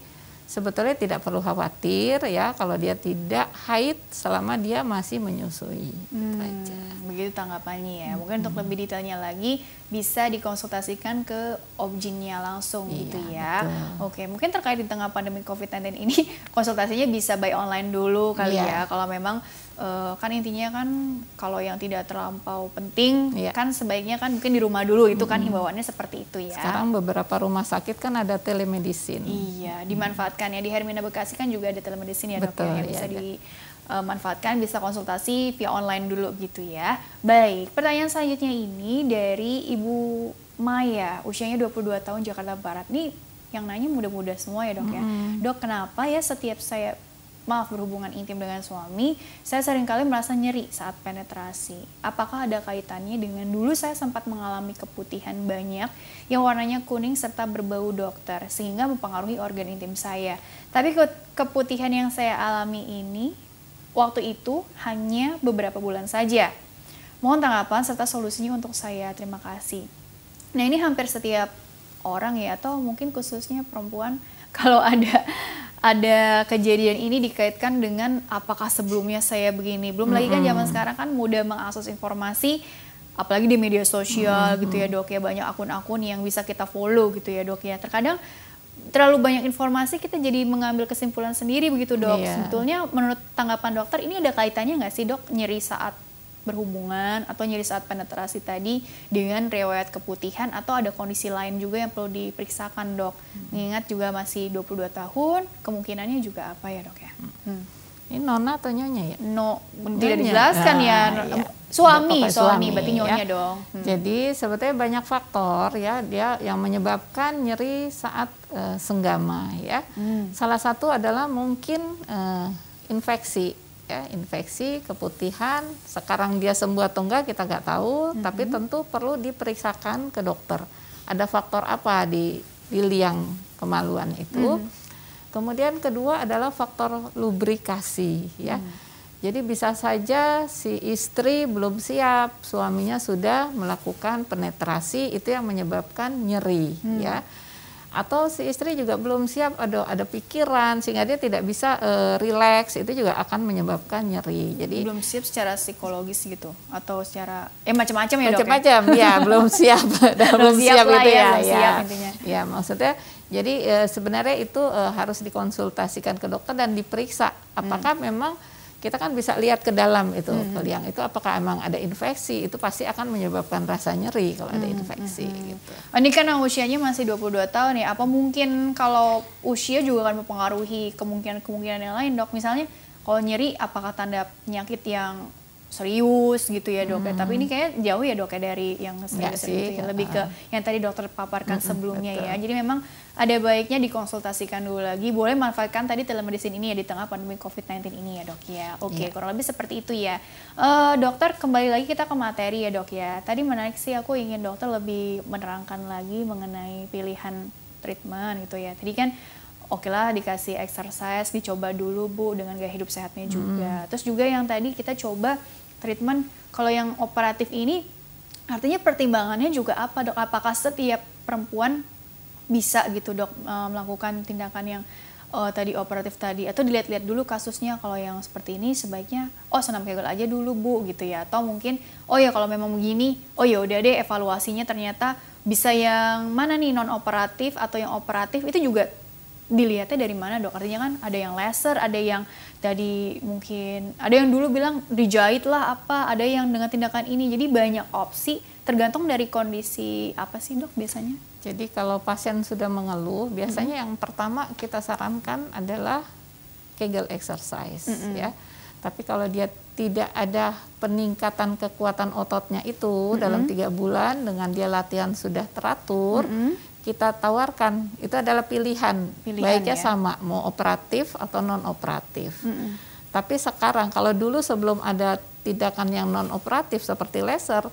Speaker 2: sebetulnya tidak perlu khawatir ya kalau dia tidak haid selama dia masih menyusui.
Speaker 1: Hmm, aja. Begitu tanggapannya ya. Mungkin hmm. untuk lebih detailnya lagi bisa dikonsultasikan ke objinnya langsung iya, gitu ya. Betul. Oke, mungkin terkait di tengah pandemi COVID-19 ini konsultasinya bisa by online dulu kali iya. ya. Kalau memang uh, kan intinya kan kalau yang tidak terlampau penting iya. kan sebaiknya kan mungkin di rumah dulu itu kan himbauannya seperti itu ya.
Speaker 2: Sekarang beberapa rumah sakit kan ada telemedicine.
Speaker 1: Iya, dimanfaatkan ya di Hermina Bekasi kan juga ada telemedicine ya Betul, dok ya yang bisa iya, di manfaatkan bisa konsultasi via online dulu gitu ya. Baik, pertanyaan selanjutnya ini dari Ibu Maya, usianya 22 tahun Jakarta Barat. Nih yang nanya muda-muda semua ya dok ya. Mm. Dok kenapa ya setiap saya maaf berhubungan intim dengan suami, saya sering kali merasa nyeri saat penetrasi. Apakah ada kaitannya dengan dulu saya sempat mengalami keputihan banyak yang warnanya kuning serta berbau dokter sehingga mempengaruhi organ intim saya. Tapi ke keputihan yang saya alami ini waktu itu hanya beberapa bulan saja. Mohon tanggapan serta solusinya untuk saya. Terima kasih. Nah ini hampir setiap orang ya atau mungkin khususnya perempuan kalau ada ada kejadian ini dikaitkan dengan apakah sebelumnya saya begini. Belum mm -hmm. lagi kan zaman sekarang kan mudah mengakses informasi apalagi di media sosial mm -hmm. gitu ya dok ya banyak akun-akun yang bisa kita follow gitu ya dok ya. Terkadang terlalu banyak informasi kita jadi mengambil kesimpulan sendiri begitu dok. Iya. Sebetulnya menurut tanggapan dokter ini ada kaitannya nggak sih dok nyeri saat berhubungan atau nyeri saat penetrasi tadi dengan riwayat keputihan atau ada kondisi lain juga yang perlu diperiksakan dok. Hmm. Ingat juga masih 22 tahun, kemungkinannya juga apa ya dok ya? Hmm.
Speaker 2: Ini nona atau nyonya ya?
Speaker 1: No, tidak dijelaskan ya. nah, ya. Suami, suami, suami, berarti nyonya ya. dong.
Speaker 2: Hmm. Jadi sebetulnya banyak faktor ya dia yang menyebabkan nyeri saat uh, senggama ya. Hmm. Salah satu adalah mungkin uh, infeksi ya, infeksi, keputihan. Sekarang dia sembuh atau enggak kita nggak tahu, hmm. tapi tentu perlu diperiksakan ke dokter. Ada faktor apa di di liang kemaluan itu? Hmm Kemudian kedua adalah faktor lubrikasi ya. Hmm. Jadi bisa saja si istri belum siap, suaminya sudah melakukan penetrasi itu yang menyebabkan nyeri hmm. ya atau si istri juga belum siap ada ada pikiran sehingga dia tidak bisa uh, rileks itu juga akan menyebabkan nyeri.
Speaker 1: Jadi belum siap secara psikologis gitu atau secara eh macam-macam ya
Speaker 2: macam-macam ya belum siap. Belum siap, siap itu ya ya, ya. Siap ya maksudnya jadi uh, sebenarnya itu uh, harus dikonsultasikan ke dokter dan diperiksa. Apakah hmm. memang kita kan bisa lihat ke dalam itu hmm. liang itu apakah emang ada infeksi itu pasti akan menyebabkan rasa nyeri kalau hmm. ada infeksi hmm. gitu.
Speaker 1: Oh, ini kan usianya masih 22 tahun ya. Apa mungkin kalau usia juga akan mempengaruhi kemungkinan-kemungkinan yang lain, Dok? Misalnya kalau nyeri apakah tanda penyakit yang serius gitu ya dok ya. hmm. Tapi ini kayak jauh ya dok ya dari yang serius itu ya. Lebih ke yang tadi dokter paparkan hmm, sebelumnya betul. ya. Jadi memang ada baiknya dikonsultasikan dulu lagi. Boleh manfaatkan tadi telemedicine ini ya di tengah pandemi COVID-19 ini ya dok ya. Oke, okay, ya. kurang lebih seperti itu ya. Uh, dokter kembali lagi kita ke materi ya dok ya. Tadi menarik sih aku ingin dokter lebih menerangkan lagi mengenai pilihan treatment gitu ya. Tadi kan oke lah dikasih exercise dicoba dulu bu dengan gaya hidup sehatnya juga hmm. terus juga yang tadi kita coba treatment kalau yang operatif ini artinya pertimbangannya juga apa dok? Apakah setiap perempuan bisa gitu dok eh, melakukan tindakan yang uh, tadi operatif tadi atau dilihat-lihat dulu kasusnya kalau yang seperti ini sebaiknya oh senam kegel aja dulu bu gitu ya atau mungkin oh ya kalau memang begini oh ya udah deh evaluasinya ternyata bisa yang mana nih non operatif atau yang operatif itu juga dilihatnya dari mana dok? Artinya kan ada yang laser, ada yang tadi mungkin ada yang dulu bilang dijahit lah apa, ada yang dengan tindakan ini. Jadi banyak opsi tergantung dari kondisi apa sih dok biasanya?
Speaker 2: Jadi kalau pasien sudah mengeluh, biasanya hmm. yang pertama kita sarankan adalah Kegel exercise mm -hmm. ya. Tapi kalau dia tidak ada peningkatan kekuatan ototnya itu mm -hmm. dalam tiga bulan dengan dia latihan sudah teratur, mm -hmm. Kita tawarkan itu adalah pilihan, pilihan baiknya ya? sama mau operatif atau non operatif. Mm -hmm. Tapi sekarang kalau dulu sebelum ada tindakan yang non operatif seperti laser,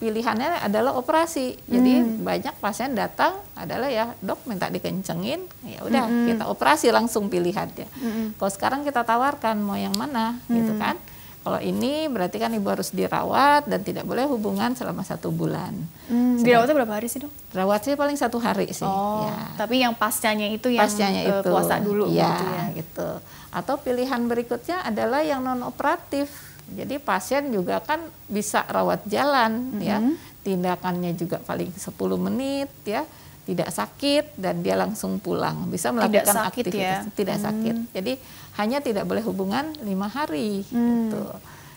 Speaker 2: pilihannya adalah operasi. Jadi hmm. banyak pasien datang adalah ya dok minta dikencengin, ya udah hmm. kita operasi langsung pilihannya. Hmm. Kalau sekarang kita tawarkan mau yang mana, hmm. gitu kan? Kalau ini berarti kan ibu harus dirawat dan tidak boleh hubungan selama satu bulan.
Speaker 1: Hmm, dirawatnya berapa hari sih dok?
Speaker 2: Rawat sih paling satu hari sih.
Speaker 1: Oh, ya. tapi yang pascanya itu yang pascanya uh, itu. puasa dulu
Speaker 2: ya, gitu ya. gitu. Atau pilihan berikutnya adalah yang non operatif jadi pasien juga kan bisa rawat jalan mm -hmm. ya. Tindakannya juga paling 10 menit ya. Tidak sakit dan dia langsung pulang. Bisa melakukan tidak sakit aktivitas ya? tidak hmm. sakit. Jadi hanya tidak boleh hubungan lima hari hmm. gitu.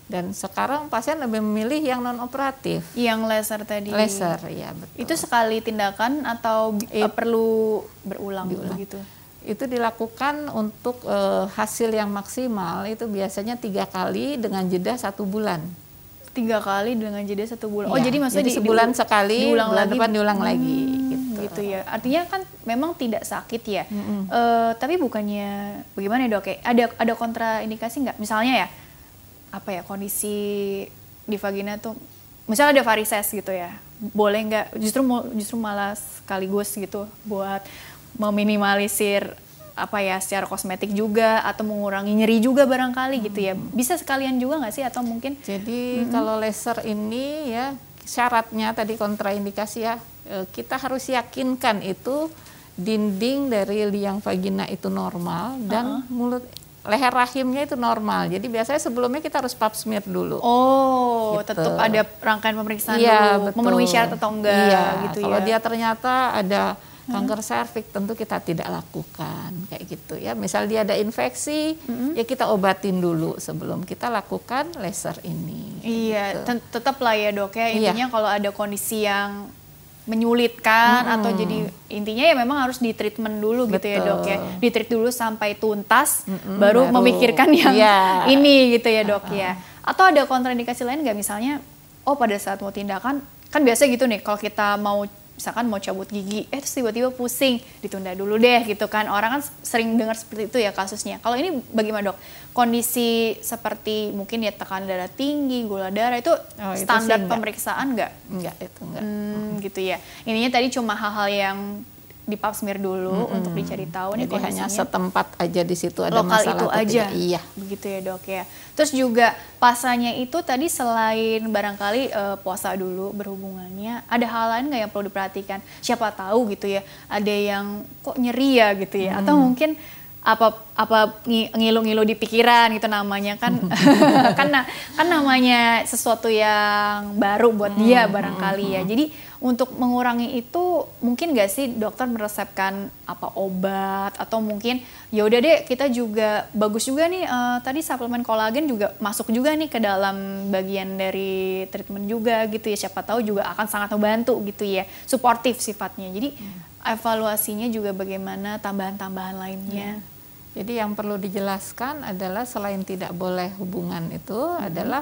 Speaker 2: Dan sekarang pasien lebih memilih yang non operatif.
Speaker 1: Yang laser tadi.
Speaker 2: Laser, ya betul.
Speaker 1: Itu sekali tindakan atau It, perlu berulang, berulang. gitu?
Speaker 2: itu dilakukan untuk uh, hasil yang maksimal itu biasanya tiga kali dengan jeda satu bulan
Speaker 1: tiga kali dengan jeda satu bulan. Oh ya, jadi maksudnya
Speaker 2: jadi sebulan di, sekali, diulang bulan lagi, depan diulang hmm, lagi.
Speaker 1: Gitu. Gitu ya. Artinya kan memang tidak sakit ya. -hmm. uh, tapi bukannya bagaimana ya dok? Kayak ada ada kontraindikasi nggak? Misalnya ya apa ya kondisi di vagina tuh, misalnya ada varises gitu ya, boleh nggak? Justru justru malah sekaligus gitu buat meminimalisir apa ya secara kosmetik juga atau mengurangi nyeri juga barangkali hmm. gitu ya bisa sekalian juga nggak sih atau mungkin
Speaker 2: jadi hmm. kalau laser ini ya syaratnya tadi kontraindikasi ya kita harus yakinkan itu dinding dari liang vagina itu normal dan uh -huh. mulut leher rahimnya itu normal. Jadi biasanya sebelumnya kita harus pap smear dulu.
Speaker 1: Oh, gitu. tetap ada rangkaian pemeriksaan iya, dulu, betul. memenuhi syarat atau enggak
Speaker 2: iya,
Speaker 1: gitu
Speaker 2: kalau ya. Kalau dia ternyata ada kanker hmm. serviks tentu kita tidak lakukan kayak gitu ya. Misal dia ada infeksi, hmm. ya kita obatin dulu sebelum kita lakukan laser ini.
Speaker 1: Iya, gitu. tetap lah ya dok ya. Iya. Intinya iya. kalau ada kondisi yang menyulitkan hmm. atau jadi intinya ya memang harus di treatment dulu Betul. gitu ya dok ya di treat dulu sampai tuntas hmm, baru, baru memikirkan yang yeah. ini gitu ya dok uh ya atau ada kontraindikasi lain nggak misalnya oh pada saat mau tindakan kan biasa gitu nih kalau kita mau misalkan mau cabut gigi, eh terus tiba-tiba pusing, ditunda dulu deh gitu kan. Orang kan sering dengar seperti itu ya kasusnya. Kalau ini bagaimana dok? Kondisi seperti mungkin ya tekanan darah tinggi, gula darah itu oh, standar itu pemeriksaan nggak?
Speaker 2: Nggak itu nggak.
Speaker 1: Hmm, gitu ya. Ininya tadi cuma hal-hal yang di pap smear dulu hmm, untuk dicari tahu nih
Speaker 2: kondisinya. hanya setempat aja di situ ada
Speaker 1: Lokal
Speaker 2: masalah
Speaker 1: itu aja. Iya. Begitu ya, Dok ya. Terus juga pasanya itu tadi selain barangkali uh, puasa dulu berhubungannya, ada hal lain nggak yang perlu diperhatikan? Siapa tahu gitu ya, ada yang kok nyeri ya gitu ya hmm. atau mungkin apa apa ngilu-ngilu di pikiran gitu namanya kan kan kan namanya sesuatu yang baru buat dia barangkali ya. Jadi untuk mengurangi itu mungkin gak sih dokter meresepkan apa obat atau mungkin ya udah deh kita juga bagus juga nih uh, tadi suplemen kolagen juga masuk juga nih ke dalam bagian dari treatment juga gitu ya siapa tahu juga akan sangat membantu gitu ya suportif sifatnya jadi hmm. evaluasinya juga bagaimana tambahan-tambahan lainnya. Hmm.
Speaker 2: Jadi yang perlu dijelaskan adalah selain tidak boleh hubungan itu hmm. adalah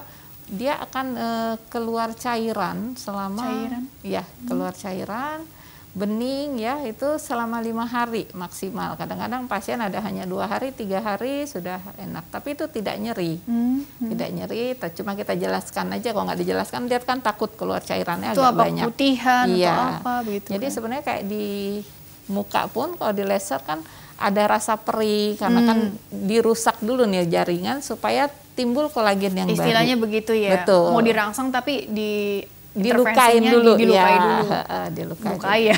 Speaker 2: dia akan uh, keluar cairan selama
Speaker 1: cairan
Speaker 2: ya keluar cairan bening ya itu selama lima hari maksimal kadang-kadang pasien ada hanya dua hari tiga hari sudah enak tapi itu tidak nyeri hmm, hmm. tidak nyeri cuma kita jelaskan aja kalau nggak dijelaskan dia kan takut keluar cairannya
Speaker 1: itu
Speaker 2: agak
Speaker 1: apa,
Speaker 2: banyak
Speaker 1: putihan
Speaker 2: iya.
Speaker 1: atau apa begitu
Speaker 2: jadi kan? sebenarnya kayak di muka pun kalau di laser kan ada rasa perih karena hmm. kan dirusak dulu nih jaringan supaya timbul kolagen yang
Speaker 1: Istilahnya
Speaker 2: baru.
Speaker 1: begitu ya. Betul. Mau dirangsang tapi di
Speaker 2: dilukain dulu
Speaker 1: di, dilukai
Speaker 2: ya.
Speaker 1: dulu.
Speaker 2: Uh, dilukai.
Speaker 1: Lukai ya.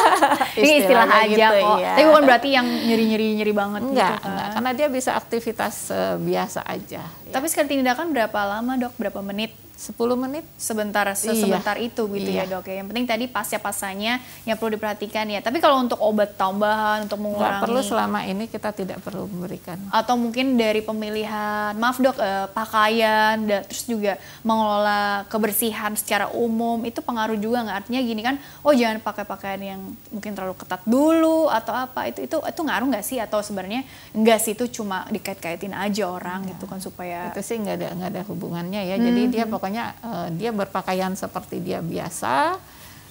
Speaker 1: Ini istilah aja gitu, kok. Ya. Tapi bukan berarti yang nyeri-nyeri nyeri banget
Speaker 2: enggak,
Speaker 1: gitu kan.
Speaker 2: Enggak, karena dia bisa aktivitas uh, biasa aja.
Speaker 1: Ya. Tapi sekali tindakan berapa lama, Dok? Berapa menit?
Speaker 2: 10 menit
Speaker 1: sebentar sebentar iya. itu gitu ya, iya. ya dok ya yang penting tadi pasca pasanya yang perlu diperhatikan ya tapi kalau untuk obat tambahan untuk mengurangi Nggak
Speaker 2: perlu selama ini kita tidak perlu memberikan
Speaker 1: atau mungkin dari pemilihan maaf dok eh, pakaian dan terus juga mengelola kebersihan secara umum itu pengaruh juga nggak artinya gini kan oh jangan pakai pakaian yang mungkin terlalu ketat dulu atau apa itu itu itu ngaruh nggak sih atau sebenarnya enggak sih itu cuma dikait-kaitin aja orang ya. gitu kan supaya
Speaker 2: itu sih nggak ada nggak ada hubungannya ya hmm. jadi dia pokoknya pokoknya uh, dia berpakaian seperti dia biasa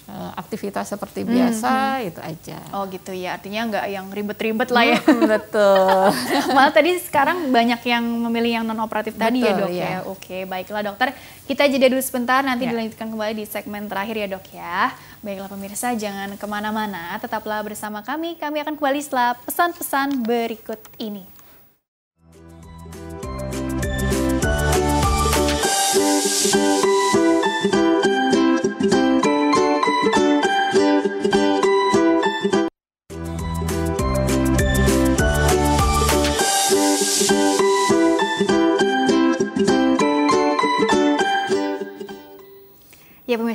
Speaker 2: uh, aktivitas seperti biasa mm -hmm. itu aja.
Speaker 1: Oh gitu ya, artinya nggak yang ribet-ribet lah ya.
Speaker 2: Betul.
Speaker 1: Malah tadi sekarang banyak yang memilih yang non operatif tadi ya dok ya. ya. Oke, baiklah dokter. Kita jeda dulu sebentar, nanti ya. dilanjutkan kembali di segmen terakhir ya dok ya. Baiklah pemirsa, jangan ke mana-mana, tetaplah bersama kami. Kami akan kembali setelah pesan-pesan berikut ini.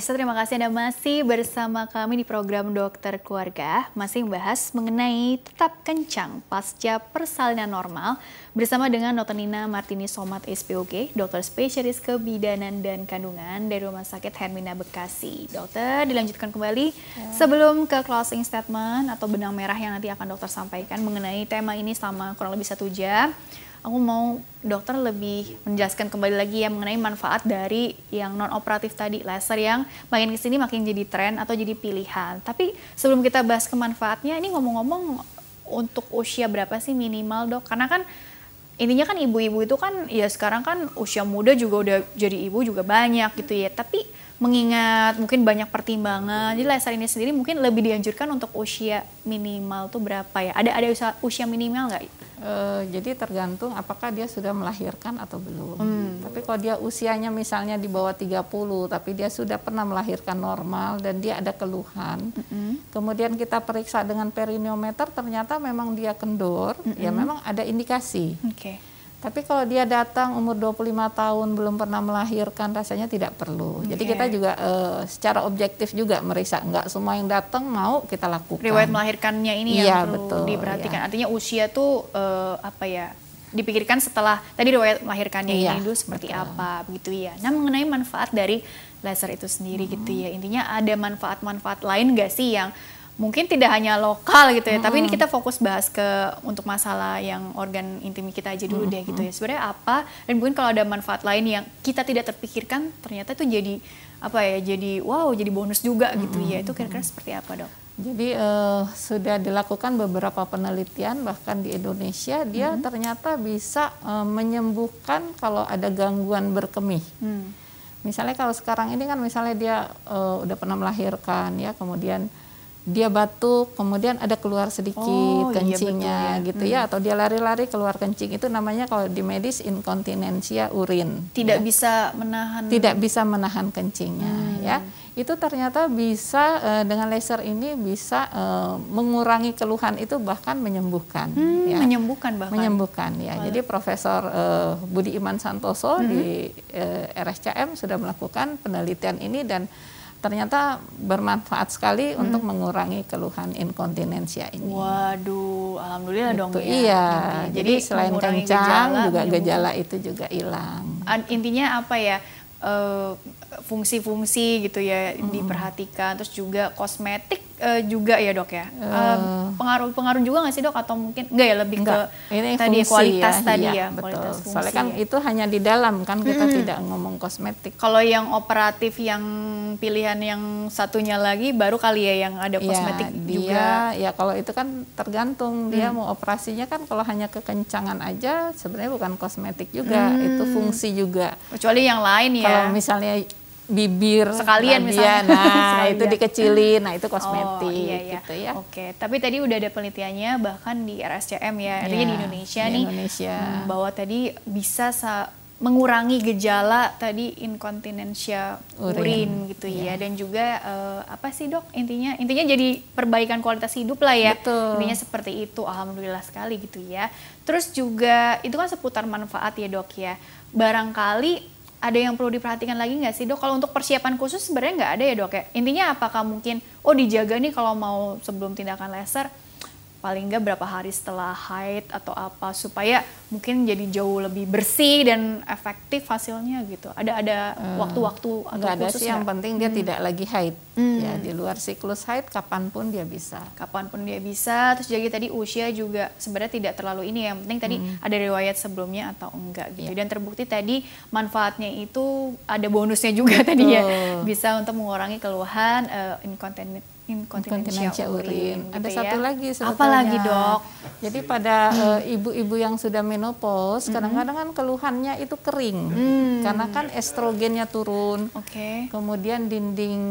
Speaker 1: Pemirsa, terima kasih Anda masih bersama kami di program Dokter Keluarga, masih membahas mengenai tetap kencang pasca persalinan normal bersama dengan Dr. Nina Martini Somat SPOG, dokter spesialis kebidanan dan kandungan dari Rumah Sakit Hermina Bekasi. Dokter, dilanjutkan kembali ya. sebelum ke closing statement atau benang merah yang nanti akan dokter sampaikan mengenai tema ini selama kurang lebih satu jam aku mau dokter lebih menjelaskan kembali lagi ya mengenai manfaat dari yang non operatif tadi laser yang makin ke sini makin jadi tren atau jadi pilihan. Tapi sebelum kita bahas kemanfaatnya, ini ngomong-ngomong untuk usia berapa sih minimal dok? Karena kan intinya kan ibu-ibu itu kan ya sekarang kan usia muda juga udah jadi ibu juga banyak gitu ya. Tapi mengingat mungkin banyak pertimbangan, jadi laser ini sendiri mungkin lebih dianjurkan untuk usia minimal tuh berapa ya? Ada ada usia, usia minimal nggak?
Speaker 2: Uh, jadi tergantung apakah dia sudah melahirkan atau belum. Hmm. Tapi kalau dia usianya misalnya di bawah 30 tapi dia sudah pernah melahirkan normal dan dia ada keluhan. Hmm. Kemudian kita periksa dengan perineometer ternyata memang dia kendor, hmm. ya memang ada indikasi.
Speaker 1: Okay.
Speaker 2: Tapi kalau dia datang umur 25 tahun belum pernah melahirkan rasanya tidak perlu. Okay. Jadi kita juga uh, secara objektif juga meriksa nggak semua yang datang mau kita lakukan.
Speaker 1: Riwayat melahirkannya ini ya, yang perlu betul, diperhatikan. Ya. Artinya usia tuh uh, apa ya? dipikirkan setelah tadi riwayat melahirkannya iya, ini dulu seperti betul. apa begitu ya. Nah, mengenai manfaat dari laser itu sendiri hmm. gitu ya. Intinya ada manfaat-manfaat lain nggak sih yang mungkin tidak hanya lokal gitu ya, hmm. tapi ini kita fokus bahas ke untuk masalah yang organ intim kita aja dulu hmm. deh gitu ya. Sebenarnya apa dan mungkin kalau ada manfaat lain yang kita tidak terpikirkan ternyata itu jadi apa ya, jadi wow, jadi bonus juga hmm. gitu ya. Itu kira-kira seperti apa, Dok?
Speaker 2: Jadi uh, sudah dilakukan beberapa penelitian bahkan di Indonesia dia hmm. ternyata bisa uh, menyembuhkan kalau ada gangguan berkemih. Hmm. Misalnya kalau sekarang ini kan misalnya dia uh, udah pernah melahirkan ya, kemudian dia batuk, kemudian ada keluar sedikit oh, iya, kencingnya iya ya. gitu ya, hmm. atau dia lari-lari keluar kencing itu namanya kalau di medis inkontinensia urin.
Speaker 1: Tidak ya. bisa menahan.
Speaker 2: Tidak bisa menahan kencingnya hmm. ya. Itu ternyata bisa uh, dengan laser ini bisa uh, mengurangi keluhan itu bahkan menyembuhkan.
Speaker 1: Hmm, ya. Menyembuhkan bahkan.
Speaker 2: Menyembuhkan ya. Walau. Jadi Profesor uh, Budi Iman Santoso hmm. di RSCM sudah melakukan penelitian ini dan ternyata bermanfaat sekali hmm. untuk mengurangi keluhan inkontinensia ini.
Speaker 1: Waduh, alhamdulillah gitu, dong ya.
Speaker 2: Iya. Jadi, jadi selain kencang gejala, juga gejala itu juga hilang.
Speaker 1: Intinya apa ya? Eh, fungsi-fungsi gitu ya hmm. diperhatikan terus juga kosmetik uh, juga ya dok ya uh, pengaruh pengaruh juga nggak sih dok atau mungkin enggak ya lebih enggak. ke
Speaker 2: ini
Speaker 1: tadi
Speaker 2: fungsi
Speaker 1: kualitas
Speaker 2: ya,
Speaker 1: tadi
Speaker 2: iya,
Speaker 1: ya
Speaker 2: betul. kualitas fungsi soalnya kan ya. itu hanya di dalam kan kita hmm. tidak ngomong kosmetik
Speaker 1: kalau yang operatif yang pilihan yang satunya lagi baru kali ya yang ada iya, kosmetik
Speaker 2: ya, dia,
Speaker 1: juga
Speaker 2: ya kalau itu kan tergantung dia hmm. mau operasinya kan kalau hanya kekencangan aja sebenarnya bukan kosmetik juga hmm. itu fungsi juga
Speaker 1: kecuali yang lain ya
Speaker 2: kalau misalnya bibir
Speaker 1: sekalian
Speaker 2: misalnya nah sekalian. itu dikecilin nah itu kosmetik oh, iya, iya. gitu ya
Speaker 1: oke tapi tadi udah ada penelitiannya bahkan di RSCM ya artinya ya, di Indonesia di nih
Speaker 2: Indonesia.
Speaker 1: Hmm, bahwa tadi bisa mengurangi gejala tadi inkontinensia urin, urin gitu ya. ya dan juga uh, apa sih dok intinya intinya jadi perbaikan kualitas hidup lah ya
Speaker 2: Betul.
Speaker 1: intinya seperti itu alhamdulillah sekali gitu ya terus juga itu kan seputar manfaat ya dok ya barangkali ada yang perlu diperhatikan lagi nggak sih dok? Kalau untuk persiapan khusus sebenarnya nggak ada ya dok ya. Intinya apakah mungkin oh dijaga nih kalau mau sebelum tindakan laser paling nggak berapa hari setelah haid atau apa supaya mungkin jadi jauh lebih bersih dan efektif hasilnya gitu. Ada ada hmm. waktu-waktu
Speaker 2: hmm. atau ada khusus sih yang penting dia hmm. tidak lagi haid. Hmm. Ya di luar siklus haid kapan pun dia bisa.
Speaker 1: Kapan pun dia bisa. Terus jadi tadi usia juga sebenarnya tidak terlalu ini yang penting tadi hmm. ada riwayat sebelumnya atau enggak gitu. Ya. Dan terbukti tadi manfaatnya itu ada bonusnya juga Betul. tadi ya bisa untuk mengurangi keluhan uh, incontinent inkontinensia urin.
Speaker 2: Gitu Ada ya. satu lagi
Speaker 1: sebetulnya. Apa lagi dok?
Speaker 2: Jadi pada hmm. Eh, ibu-ibu hmm. uh, yang sudah menopause, kadang-kadang kan keluhannya itu kering, hmm. karena kan estrogennya turun.
Speaker 1: Oke. Okay.
Speaker 2: Kemudian dinding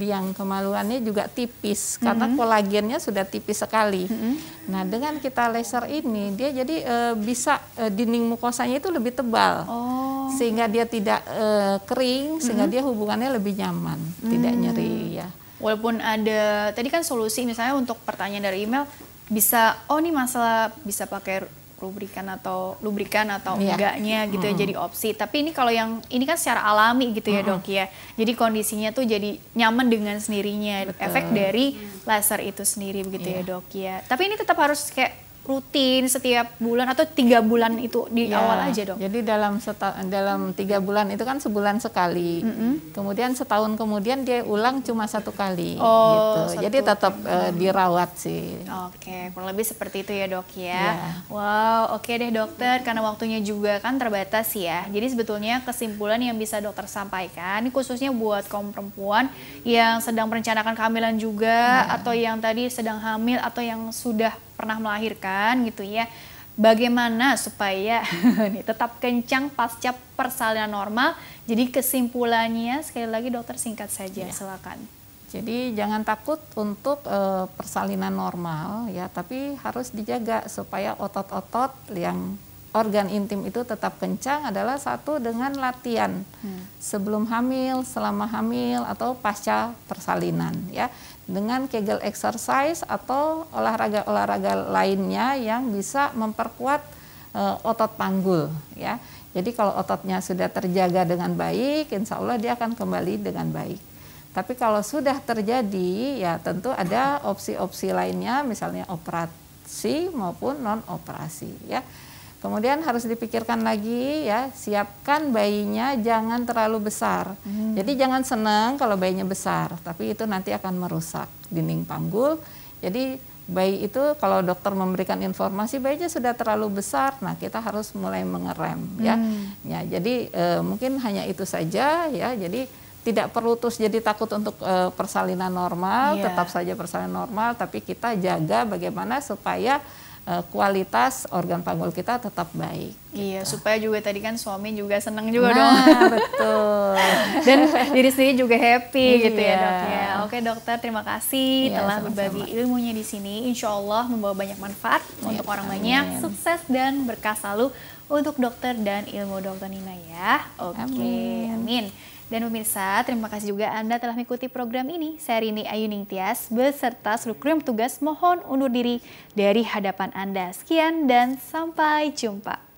Speaker 2: liang kemaluannya juga tipis, karena hmm. kolagennya sudah tipis sekali. Hmm. Nah dengan kita laser ini, dia jadi uh, bisa uh, dinding mukosanya itu lebih tebal, oh. sehingga dia tidak uh, kering, sehingga hmm. dia hubungannya lebih nyaman, hmm. tidak nyeri ya
Speaker 1: walaupun ada tadi kan solusi misalnya untuk pertanyaan dari email bisa oh ini masalah bisa pakai rubrikan atau lubrikan atau yeah. enggaknya gitu mm. ya jadi opsi. Tapi ini kalau yang ini kan secara alami gitu ya mm. dok ya. Jadi kondisinya tuh jadi nyaman dengan sendirinya. Betul. Efek dari laser itu sendiri begitu yeah. ya dok ya. Tapi ini tetap harus kayak rutin setiap bulan atau tiga bulan itu di ya, awal aja dong?
Speaker 2: Jadi dalam seta, dalam tiga bulan itu kan sebulan sekali. Mm -hmm. Kemudian setahun kemudian dia ulang cuma satu kali. Oh, gitu. Satu. Jadi tetap uh, dirawat sih.
Speaker 1: Oke, kurang lebih seperti itu ya dok ya. ya. Wow, oke deh dokter. Karena waktunya juga kan terbatas ya. Jadi sebetulnya kesimpulan yang bisa dokter sampaikan, ini khususnya buat kaum perempuan yang sedang merencanakan kehamilan juga, ya. atau yang tadi sedang hamil atau yang sudah pernah melahirkan gitu ya bagaimana supaya tetap kencang pasca persalinan normal. Jadi kesimpulannya sekali lagi dokter singkat saja, ya. silakan.
Speaker 2: Jadi jangan takut untuk e, persalinan normal ya, tapi harus dijaga supaya otot-otot yang organ intim itu tetap kencang adalah satu dengan latihan hmm. sebelum hamil, selama hamil atau pasca persalinan ya dengan Kegel exercise atau olahraga-olahraga lainnya yang bisa memperkuat uh, otot panggul ya. Jadi kalau ototnya sudah terjaga dengan baik, insya Allah dia akan kembali dengan baik. Tapi kalau sudah terjadi, ya tentu ada opsi-opsi lainnya, misalnya operasi maupun non operasi ya. Kemudian harus dipikirkan lagi ya, siapkan bayinya jangan terlalu besar. Hmm. Jadi jangan senang kalau bayinya besar, tapi itu nanti akan merusak dinding panggul. Jadi bayi itu kalau dokter memberikan informasi bayinya sudah terlalu besar, nah kita harus mulai mengerem ya. hmm. ya. Ya, jadi e, mungkin hanya itu saja ya. Jadi tidak perlu terus jadi takut untuk e, persalinan normal, yeah. tetap saja persalinan normal, tapi kita jaga bagaimana supaya uh, kualitas organ panggul kita tetap baik.
Speaker 1: Iya, gitu. supaya juga tadi kan suami juga senang juga
Speaker 2: nah,
Speaker 1: dong.
Speaker 2: betul.
Speaker 1: Dan diri sendiri juga happy iya. gitu ya dok ya. Oke dokter, terima kasih iya, telah sama -sama. berbagi ilmunya di sini. Insya Allah membawa banyak manfaat iya, untuk orang amin. banyak, sukses dan berkah selalu untuk dokter dan ilmu dokter Nina ya. Oke, amin. amin. Dan pemirsa, terima kasih juga Anda telah mengikuti program ini. Saya Rini Ayuning Tias beserta seluruh kru tugas mohon undur diri dari hadapan Anda. Sekian dan sampai jumpa.